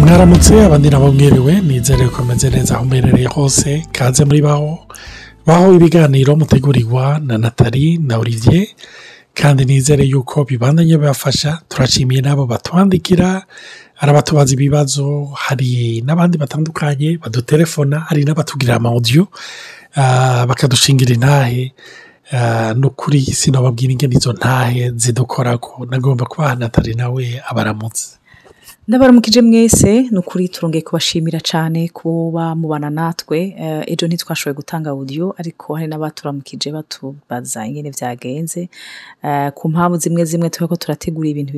mwaramutse abandi nabo mwiriwe nizere ko meze neza aho mberereye hose kaze muri baho. Baho ibiganiro mutegurirwa na natali na olivier. Kandi nizere yuko bibandanye bibafasha turashimiye n'abo batwandikira hari abatubaza ibibazo hari n'abandi batandukanye badutelefona hari n'abatugirira amawudiyo bakadushingira intahe ni ukuri sinababwira ingene izo ntahe zidukorako nagomba kubaha natali nawe abaramutse. Ndabaramukije mwese ni ukuri turongeye kubashimira cyane kuba mubana natwe. Ejo ntitwashoboye gutanga audio ariko hari n'abaturamukije batubaza ingene byagenze ku mpamvu zimwe zimwe tuba ko turategura ibintu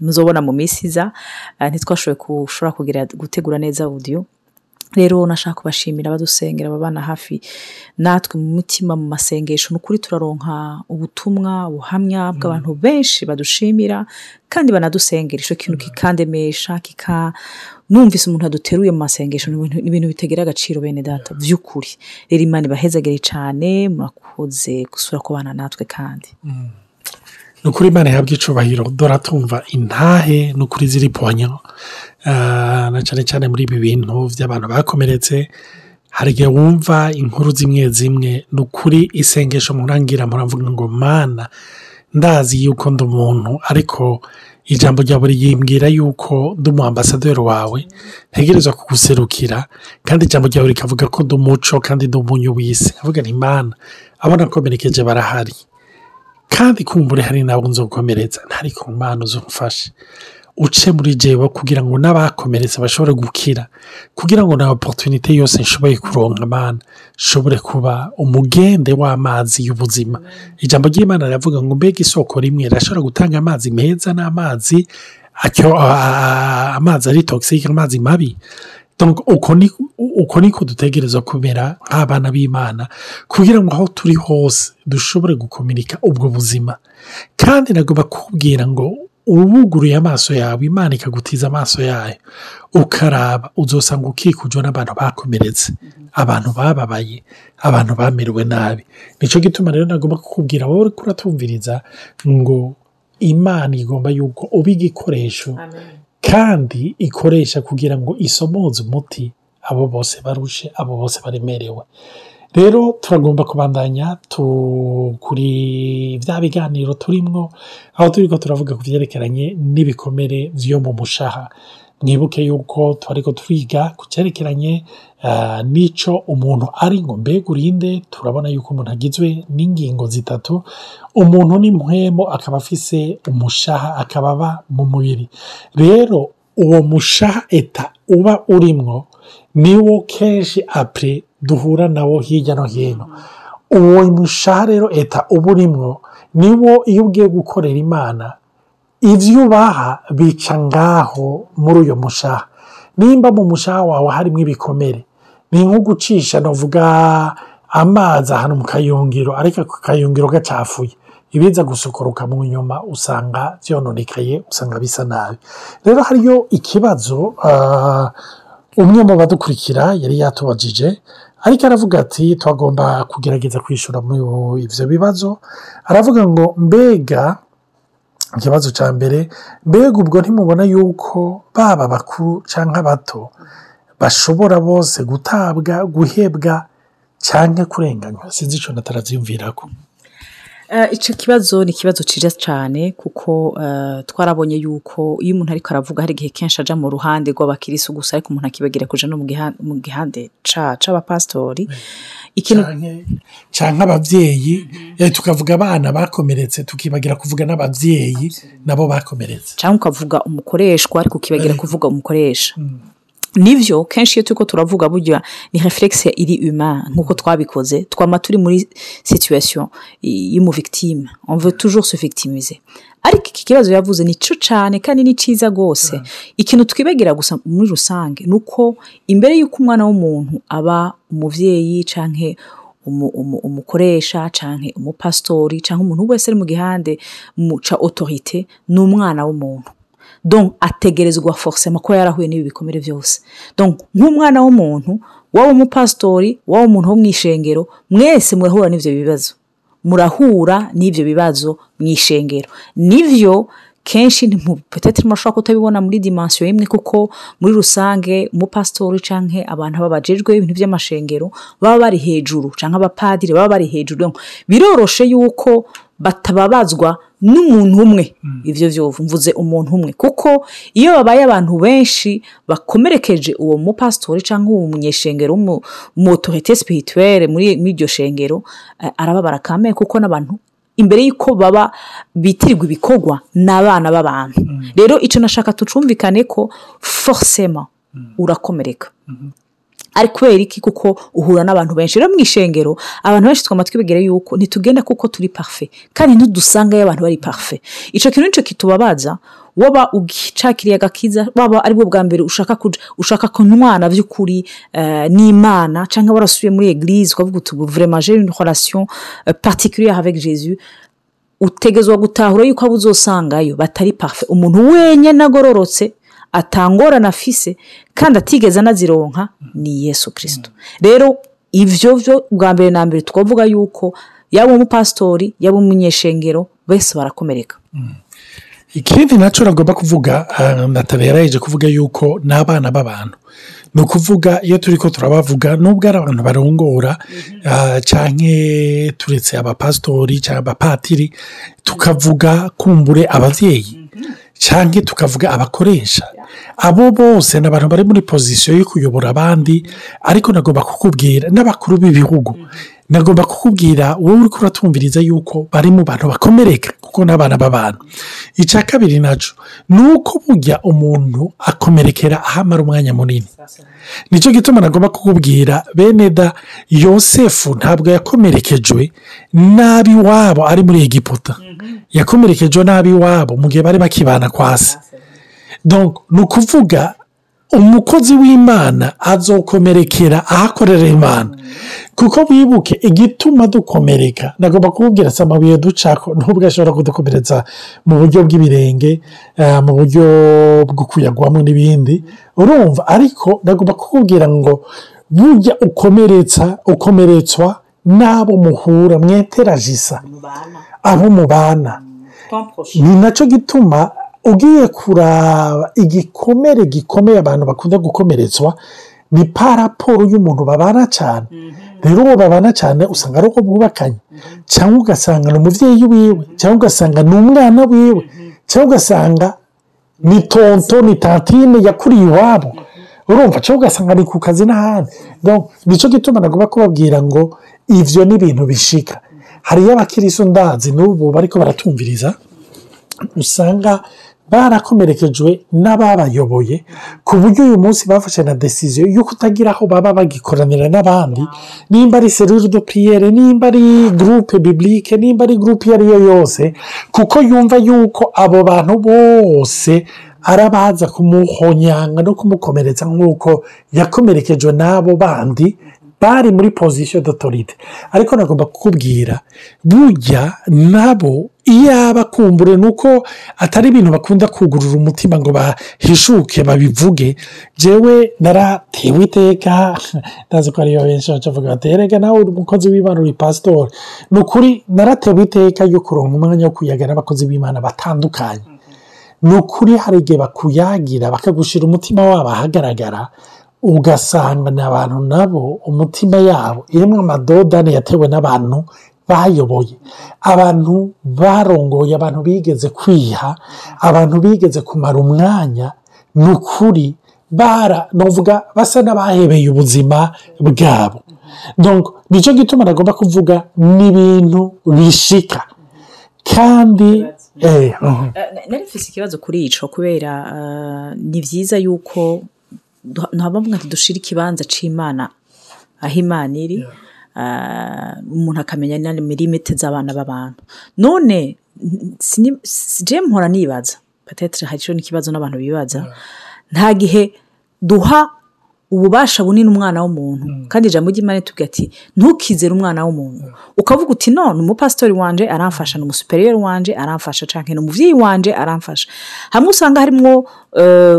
muzobona mu minsi iza. Ntitwashoboye gushobora gutegura neza audio. Rero nashaka kubashimira badusengera ababana hafi natwe mu mutima mu masengesho ni ukuri turaronka ubutumwa buhamya bw'abantu benshi badushimira kandi banadusengera. Icyo kintu kikandemesha kika numvise umuntu aduteruye mu masengesho ni ibintu bitegera agaciro bene data. By'ukuri rero imana ibahezagere cyane murakoze gusura kubana natwe kandi. Ni ukuri imana ihabwa icubahiro dore tumva intahe ni ukuri ziri ponyo na cyane cyane muri ibi bintu by'abantu bakomeretse hari igihe wumva inkuru zimwe zimwe ni ukuri isengesho murangira muravuga ngo mana ndazi yuko ndi umuntu ariko ijambo rya buri yimbwira yuko ndi umu wawe. Ntegereza kuguserukira kandi ijambo ryawe rikavuga ko ndi umuco kandi ndi umunyu w'isi avuga ni imana abona akomerekeje barahari. Kandi kumbure hari nabo nzokomeretsa ntari ku mpano zumufashe uce muri jewe kugira ngo n'abakomeretse bashobore gukira kugira ngo na oporutunite yose nshoboye kuronka amana nshobore kuba umugende w'amazi y'ubuzima. Ijambo ry'imana riravuga ngo mbega isoko rimwe rirashobora gutanga amazi meza n'amazi amazi ari togisike amazi mabi? Uko niko dutegereza kumera nk'abana b'imana kugira ngo aho turi hose dushobore gukominika ubwo buzima kandi nagomba kubwira ngo ubuguruye amaso yawe imana ikagutiza amaso yayo ukaraba uzosanga ukikujwe n'abantu bakomeretse abantu bababaye abantu bamerewe nabi ni cyo gituma rero nagomba kukubwira wowe uri kuratumviriza ngo imana igomba yuko uba igikoresho kandi ikoresha kugira ngo isomoze umuti abo bose barushe abo bose baremerewe. Rero turagomba kubandanya kuri bya biganiro turimo aho turi ko turavuga ku byerekeranye n'ibikomere byo mu mushaha. Mwibuke yuko turi ko twiga ku cyerekeranye n'icyo umuntu ari ngo mbega urinde? Turabona yuko umuntu agizwe n'ingingo zitatu. Umuntu ni muhemo akaba afise umushaha akaba aba mu mubiri. Rero uwo mushaha eta uba urimwo niwo kenshi apure duhura nawo hirya no hino. Uwo mushaha rero eta uba urimwo niwo iyo ugiye gukorera imana ibyo ubaha bica ngaho muri uyu mushaha nimba mu mushaha wawe harimo ibikomere ni nko gucisha navuga amazi ahantu mu kayungiro ariko ako kayungiro gacafuye. Ibiza gusukuruka mu nyuma usanga byononekaye usanga bisa nabi. Rero hariyo ikibazo umwe mu badukurikira yari yatubajije ariko aravuga ati twagomba kugerageza kwishyura muri ibyo bibazo. Aravuga ngo mbega ikibazo cya mbere mbega ubwo ntimubona yuko baba bakuru cyangwa abato bashobora bose gutabwa guhebwa cyangwa kurenganywa? Sinzi icyo natarabyiyumvira ko icyo kibazo ni ikibazo cyiza cyane kuko twarabonye yuko iyo umuntu ariko aravuga hari igihe kenshi ajya mu ruhande rw'abakirisi gusa ariko umuntu akibagira kujya no mu gihande c'abapasitori cyangwa ababyeyi tukavuga abana bakomeretse tukibagira kuvuga n'ababyeyi nabo bakomeretse. Cyangwa ukavuga umukoreshwa ariko ukibagira kuvuga umukoresha. Ni byo kenshi iyo turi turavuga burya ni referegisi iri ima nk'uko twabikoze twaba turi muri situwasiyo y'umuvigitime on toujours se victimize ariko iki kibazo yavuze ni cyo cyane kandi ni cyiza rwose. Ikintu twibagira gusa muri rusange ni uko imbere y'uko umwana w'umuntu aba umubyeyi cyangwa umu- umu- umukoresha canke umupasitori canke umuntu wese ari mu gihande mu ca otorite ni umwana w'umuntu. Donc ategerezwa forcément ko yarahuye n'ibi bikomere byose. Donc nk'umwana w'umuntu waba umupasitori waba umuntu wo mu ishengero mwese murahura n'ivyo bibazo. Murahura n'ibyo bibazo mu ishengero. Nivyo kenshi peteteri murashobora kutabibona muri dimansiyo imwe kuko muri rusange umupasitori canke abantu babajejwe ibintu by'amashengero baba bari hejuru canke abapadiri baba bari hejuru. Biroroshe yuko batababazwa n'umuntu umwe. Ibyo byose mvuze umuntu umwe. Kuko iyo babaye abantu benshi bakomerekeje uwo mupasitori cyangwa uwo munyeshengero w'umutorite sipirituwere muri iryo shengero eh, arababara kamere kuko n'abantu imbere y'uko baba bitirirwa ibikorwa ni abana b'abantu rero icyo nashaka tucumvikane ko forcément urakomereka. Ari kubera iki? Kuko uhura n'abantu benshi. Rero mu ishengero abantu benshi twama twibwira yuko ntitugenda kuko turi parufe kandi ntidusangayo abantu bari parufe icyo kintu ni cyo kitubabaza waba ucakiriye agakiza waba ari bwo bwa mbere ushaka ushaka kunywana by'ukuri eh, n'imana cyangwa warasubiye muri eglise ukavuga uti j'ai une relation euh, particulière avec jésus. Utegezwa gutahura yuko abo uzosangayo batari parufe umuntu wenyine agororotse atangorana afise kandi atigeze anazironka ni yesu kirisito rero ibyo byo bwa mbere na mbere twavuga yuko yaba umupasitori yaba umunyeshengero bose barakomereka. Ikindi na cyo nagomba kuvuga natale yarayeje kuvuga yuko ni abana b'abantu. Ni ukuvuga iyo turi ko turabavuga nubwo ari abantu barongora cyangwa turetse abapasitori cyangwa abapatiri tukavuga kumbure ababyeyi cyangwa tukavuga abakoresha. Abo bose ni abantu bari muri pozisiyo yo kuyobora abandi ariko nagomba kukubwira n'abakuru b'ibihugu. Nagomba kukubwira wowe uri kuratumviriza yuko bari mu bantu bakomereka kuko ni abana b'abantu. Icya kabiri na cyo ni uko burya umuntu akomerekera ahamara umwanya munini. Nicyo gituma nagomba kukubwira bene da yosefu ntabwo yakomerekejwe nabi iwabo ari muri egiputa. Yakomerekejwe nabi iwabo mu gihe bari bakibana kwa se. Ni ukuvuga umukozi w'imana azokomerekera ahakorera imana. Kuko wibuke igituma dukomereka nagomba kukubwira si amabuye ducako nubwo ashobora kudukomeretsa mu buryo bw'ibirenge mu buryo bwo kuyagwamo n'ibindi urumva. Ariko nagomba kukubwira ngo burya ukomeretsa ukomeretswa n'abo muhura mweterajisa abo mubana ni na cyo gituma ugiye kuraba igikomere gikomeye abantu bakunda gukomeretswa ni paraporo y'umuntu babana cyane rero uwo babana cyane usanga ari uko bwubakanye cyangwa ugasanga ni umubyeyi wiwe cyangwa ugasanga ni umwana wiwe cyangwa ugasanga ni tonto ni tantine yakuriye iwabo. Urumva cyangwa ugasanga ni ku kazi n'ahandi. Nicyo gituma nagomba kubabwira ngo ibyo ni ibintu bishika. Hariyo abakirisu ndazi n'ubu bariko baratumviriza usanga barakomerekejwe n'ababayoboye ku buryo uyu munsi bafashe na desiziyo yo kutagira aho baba bagikoranira n'abandi. Nimba ari serire do piyere nimba ari gurupe bibilike nimba ari gurupe iyo ari yo yose kuko yumva yuko abo bantu bose arabaza kumuhonyanga no kumukomeretsa nk'uko yakomerekejwe n'abo bandi bari muri pozisiyo dotorite ariko nagomba kukubwira burya nabo iyaba kumbure ni uko atari ibintu bakunda kugurura umutima ngo bahishuke babivuge jewe naratewe iteka. Ndazi ko ariyo benshi bacavuga bati erega nawe umukozi w'imana uri pasitori ni ukuri naratewe iteka yo kuronka umwanya wo kuyaga n'abakozi b'imana batandukanye. Ni ukuri hari igihe bakuyagira bakagushyira umutima wabo ahagaragara ugasanga ni abantu nabo umutima yabo. Irimo amadodani yatewe n'abantu bayoboye. Abantu barongoye abantu bigeze kwiha abantu bigeze kumara umwanya ni ukuri navuga basa n'abahebeye ubuzima bwabo. Nicyo gituma nagomba kuvuga ni ibintu bishika. Kandi nari mfite ikibazo kuri icyo kubera ni byiza yuko ntabwo dushira ikibanza cy'imana aho imana iri umuntu akamenya n'imirimete z'abana b'abantu. None si mpora nibaza patetire hari n'ikibazo n'abantu bibaza. Nta gihe duha ububasha bunini umwana w'umuntu. Kandi ijambo ry'imana ritubwira ati ntukizere umwana w'umuntu. Ukavuga uti no ni umupasitori wanje aramfasha ni umusuperiyeri wanje aramfasha cyangwa ni umubyeyi wanje aramfasha. Hamwe usanga harimo eh,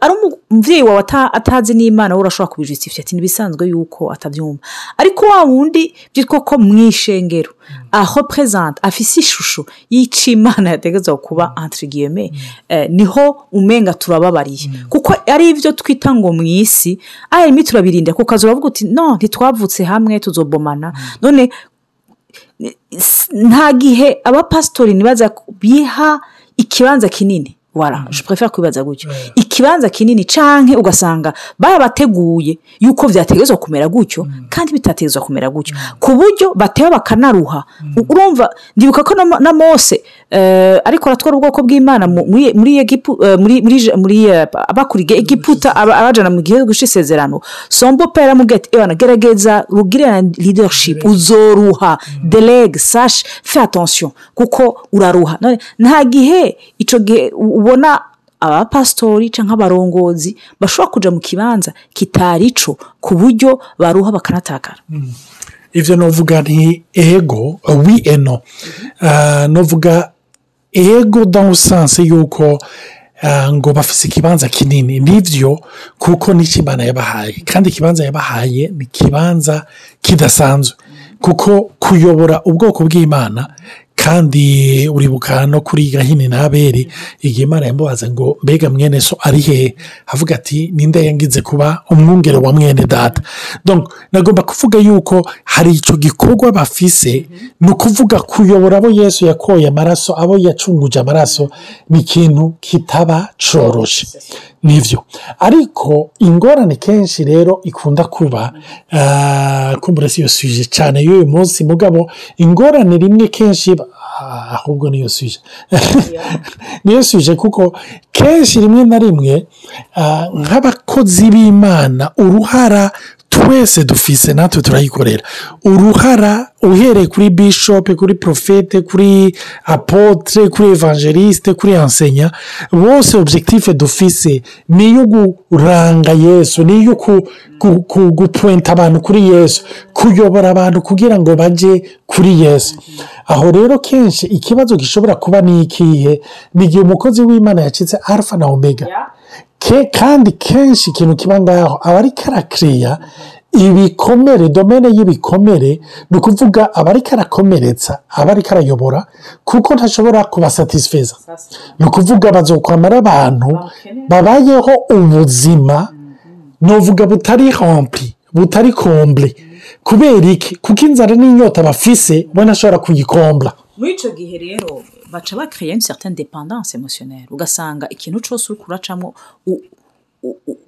ari umubyeyi wawe ata- atazi n'imana we urashobora kubijistifya ati ntibisanzwe yuko atabyumva ariko wa wundi byitwa ko mu ishengero aho perezida afise ishusho y'icyo imana yategetswe kuba entre guillemets eh, ni ho umenga turababariye. Kuko ari ibyo twita ngo mu isi ayarimo turabirinda. Kuko kazi uravuga uti no ntitwavutse hamwe tuzobomana. None nta gihe abapasitori ntibaza biha ikibanza kinini. Wara je préfère kwibaza gutyo ikibanza kinini canke ugasanga barabateguye yuko vyategezwa kumera gutyo kandi bitategezwa kumera gutyo. Ku buryo bateba bakanaruha. Urumva ndibuka ko na- mose eh, ariko aratwara ubwoko bw'imana mu- muri muri eh, muri muri muri eh, abakuriye egiputa aba- abajana mu gihugu c'isezerano sombo pera ati ewana gerageza rugire na leadership uzoruha. Delege sashi fe attention kuko uraruha. Nta gihe icyo gihe u- ubona abapasitori cyangwa abarongozi bashobora kujya mu kibanza kitari ico ku buryo baruha bakanatakara. Ivyo novuga nti ego wi eno Ah, novuga ego le sens yuko ah, ngo bafise ikibanza kinini. Nivyo kuko n'icyo imana yabahaye. Kandi ikibanza yabahaye ni ikibanza kidasanzwe. Kuko kuyobora ubwoko bw'imana kandi uribuka no kuri gahini n'aberi igihe imana yamubaza ngo mbega mwene so ari hehe avuga ati ninde yangize kuba umwungere wa mwene data? Nagomba kuvuga yuko hari icyo gikorwa bafise ni ukuvuga kuyobora abo yesu yakoye amaraso abo yacunguje amaraso ni ikintu kitaba coroshe. Nivyo. Ariko ingorane kenshi rero ikunda kuba ah, kumbura si yo suje cyane y'uyu munsi. Mugabo ingorane rimwe kenshi ah, ahubwo niyo suje niyo suje kuko kenshi rimwe na rimwe ah, nk'abakozi b'imana uruhara twese dufise natwe turayikorera. Uruhara uhereye kuri bishopu kuri porofete kuri apotre kuri evangeliste kuri ensenya bose objectif dufise ni iyo kuranga yesu ni iyo gupuwenta abantu kuri yesu kuyobora abantu kugira ngo bajye kuri yesu. Aho rero kenshi ikibazo gishobora kuba ni ikihe? Ni igihe umukozi w'imana yacitse alpha na omega. Kandi kenshi ikintu kiba ngaho aba ariko arakiriya ibikomere domene y'ibikomere ni ukuvuga aba ariko arakomeretsa aba ariko arayobora kuko ntashobora kubasatisfeza. Ni ukuvuga bazokwamara abantu babayeho ubuzima nuvuga butari hompli butari kombure kubera iki? Kuko inzara n'inyota bafise we ntashobora kuyikombla muri icyo gihe rero baca bakiriye certaine dependance émotionnelle. Ugasanga ikintu cyose uri kuracamo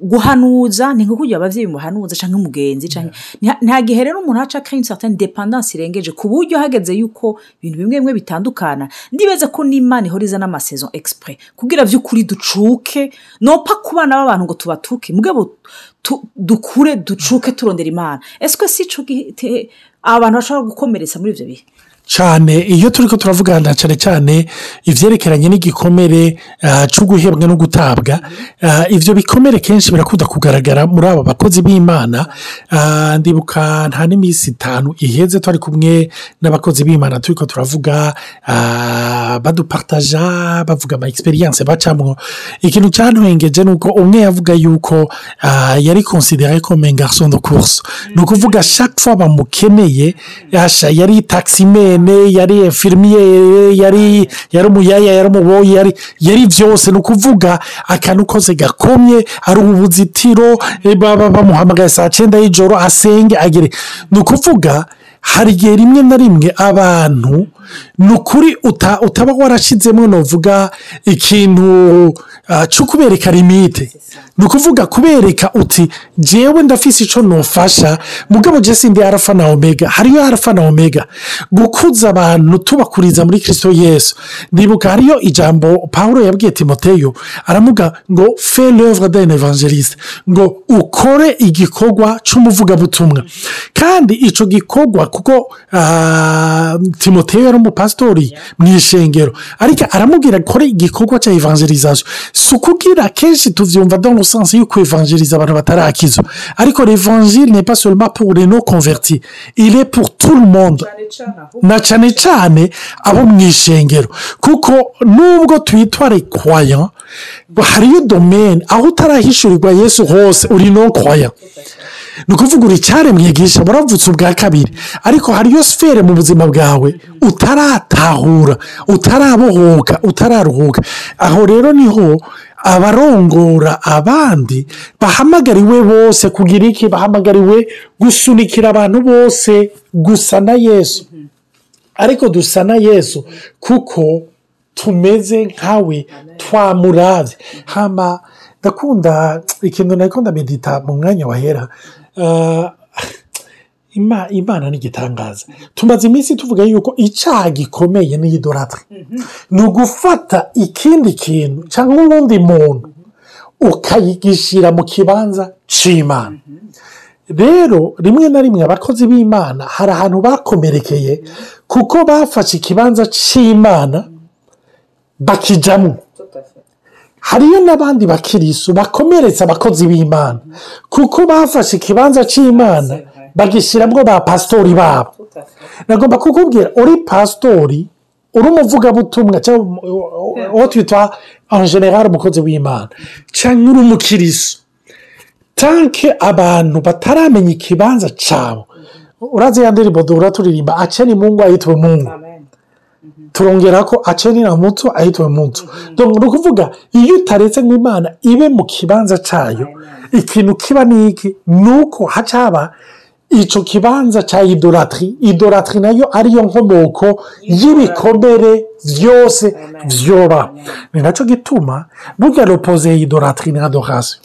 guhanuza ni nko kugira ababyeyi muhanuza cyangwa umugenzi cyangwa nta- gihe rero umuntu aca akiriye une certaine dependance irengeje ku buryo hageze yuko ibintu bimwe bimwe bitandukana. Ndibeze ko n'imana ihora izana amasaison exprès kugira by'ukuri ducuke nopfa ku bana b'abantu ngo tubatuke. Mugabo dukure ducuke turondera imana. Ese si cyo abantu bashobora gukomeretsa muri ibyo bihe? Cyane iyo turi ko turavugana cyane cyane ibyerekeranye n'igikomere ah, cyo guhebwa no gutabwa ah, ibyo bikomere kenshi birakunda kugaragara muri aba bakozi b'imana. Ah, ndibuka nta n'iminsi itanu iheze twari kumwe n'abakozi b'imana turi ko turavuga badupataja bavuga ama egisperiyanse bacamwo. Ikintu cyanwengeje ni uko umwe yavuga yuko yari konsidera ko mengarson de course. Ni ukuvuga chaque fois bamukeneye yari taximene yari infirmiere yari yari umuyaya yari umuboyi yari yari byose. Ni ukuvuga akantu kose gakomye ari ubuzitiro baba bamuhamagaye saa cyenda y'ijoro asenge agere. Ni ukuvuga hari igihe rimwe na rimwe abantu ni ukuri uta- utaba warashyizemo nuvuga ikintu ah, cyo kubereka limite ni ukuvuga kubereka uti jyewe ndafise icyo nufasha mugabo jesi ndi arafa na omega. Hariyo arafa na omega. Gukuza abantu tubakuriza muri kirisito yesu. Ndibuka hariyo ijambo paul yabwiye timoteyo. Aravuga ngo fe l'oeuvre d'un evangeliste ngo ukore igikorwa cy'umuvugabutumwa kandi icyo gikorwa kuko ah, timoteyo yari umupasitori mu ishengero ariko aramubwira akore igikorwa cya evangelization si ukugira kenshi tubyumva dans le sens yuko evangeliza abantu batarakizwa ariko l'evangile n'est pas seulement pour les non convertis il est pour tout le monde. Na cyane cyane abo mu ishengero kuko nubwo twitwa rekwaya hariyo domene aho utarahishurirwa yesu hose uri no kwaya ni ukuvuga uri cyane mwigisha muravutse ubwa kabiri. Ariko hariyo sifere mu buzima bwawe. Utaratahura utarabohoka utararuhuka. Aho rero ni ho abarongora abandi bahamagariwe bose kugira iki? Bahamagariwe gusunikira abantu bose gusa na yesu. Ariko dusa na yesu kuko tumeze nkawe twamurabye hama ndakunda ikintu nakunda medita mu mwanya wahera imana ni igitangaza tumaze iminsi tuvuga yuko icyaha gikomeye ni idoratire ni ugufata ikindi kintu cyangwa uwundi muntu ukayigishyira mu kibanza cy'imana rero rimwe na rimwe abakozi b'imana hari ahantu bakomerekeye kuko bafashe ikibanza cy'imana bakijyamo hariyo n'abandi bakirisu bakomeretsa abakozi b'imana. Kuko bafashe ikibanza cy'imana bagishyiramo ba pasitori babo. Nagomba kukubwira uri pasitori uri umuvugabutumwa cyangwa uwo twita en general umukozi w'imana. Cyangwa uri umukirisu tanke abantu bataramenya ikibanza cyabo urazi ya ndirimbo duhora turirimba aceni mungu ayitwe mungu. Turongera ko aceni na muto ayitwe muto ni ukuvuga iyo utaretse ngo imana ibe mu kibanza cyayo ikintu kiba ni iki? Ni uko haca haba icyo kibanza cya idoratiri idoratiri na yo ariyo nkomoko y'ibikomere byose byoba ni na cyo gituma burya ropoze idoratiri na adorasiyo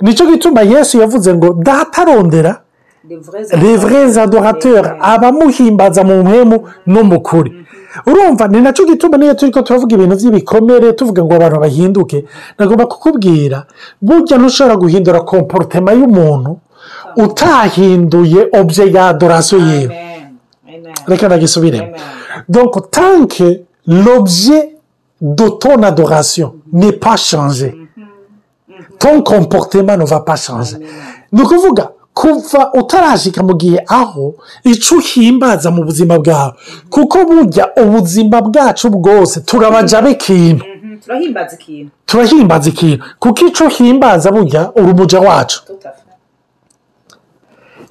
ni cyo gituma yesu yavuze ngo datarondera revureze adorateri abamuhimbaza mu mpemu no mu kuri. Urumva ni na cyo gituma niyo turi ko turavuga ibintu by'ibikomere tuvuga ngo abantu bahinduke. Nagomba kukubwira burya ntushobora guhindura komporutema y'umuntu utahinduye obye ya adorasiyo yiwe reka nagisubiremo donko tanke l'objet de ton adoration n'est pas changé ton comportement ne va pas changer. Ni ukuvuga kuva utarashika mu gihe aho icyo uhimbaza mu buzima bwawe. Kuko burya ubuzima bwacu bwose turabaja b'ikintu turahimbaza ikintu. Kuko icyo uhimbaza burya uri umuja wacu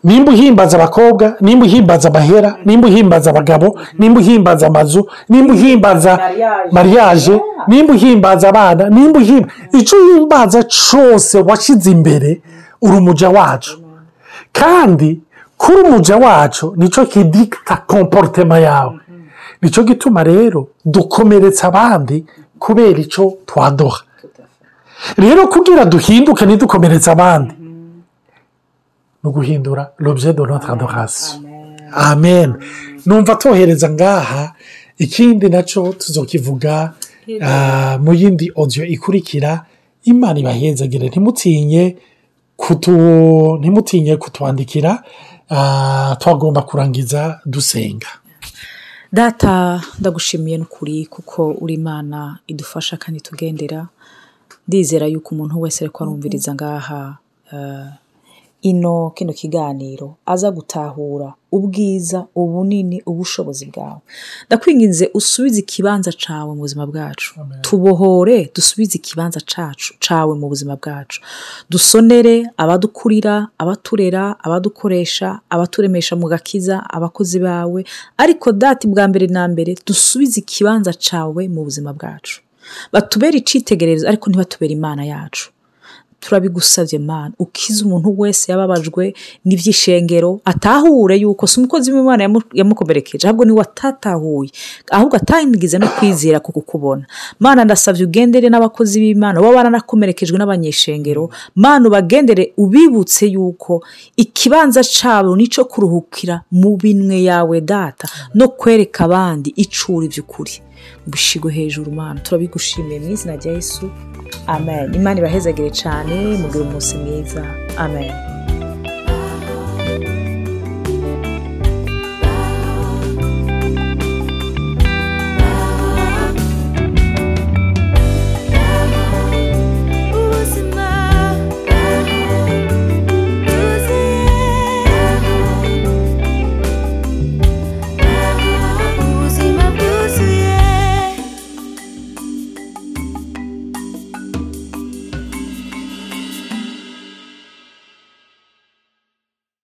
nimba uhimbaza abakobwa nimba uhimbaza amahera nimba uhimbaza abagabo nimba uhimbaza amazu nimba uhimbaza mariage. nimba uhimbaza abana nimba uhimbaza icyo uhimbaza cyose washyize imbere uri umuja wacu. Kandi kuri umuja wacu ni cyo kidikita komporutema yawe ni cyo gituma rero dukomeretsa abandi kubera icyo twaduha. Rero kugira duhinduke ntidukomeretse abandi. Ni uguhindura robye do notre adoration amen. Numva tohereza ngaha ikindi na cyo tuzokivuga mu yindi odiyo ikurikira imana ibahezagire ntimutinye ntimutinye kutwandikira twagomba kurangiza dusenga. Data ndagushimiye n'ukuri kuko uri imana idufasha kandi tugendera. Ndizera yuko umuntu wese ariko arumviriza ngaha ino kino kiganiro aza gutahura ubwiza ubunini ubushobozi bwawe. Ndakwinginze usubize ikibanza cyawe mu buzima bwacu. Tubohore dusubize ikibanza cyacu cyawe mu buzima bwacu. Dusonere abadukurira abaturera abadukoresha abaturemesha mu gakiza abakozi bawe. Ariko dati bwa mbere na mbere dusubize ikibanza cyawe mu buzima bwacu. Batubere icyitegererezo ariko ntibatubere imana yacu. Turabigusabye mana ukize umuntu wese yababajwe n'ibyishengero atahure yuko si umukozi w'imana yamukomerekeje ahubwo ni we atatahuye. Ahubwo atahingize no kwizera ku kukubona. Mana ndasabye ugendere n'abakozi b'imana baba baranakomerekejwe n'abanyeshengero. Mana ubagendere ubibutse yuko ikibanza cyabo ni cyo kuruhukira mu binwe yawe data no kwereka abandi icura iby'ukuri bishigo hejuru mana turabigushimiye mu izina rya yesu. Amen. Imana ibahezagire cyane mugire umunsi mwiza. Amen.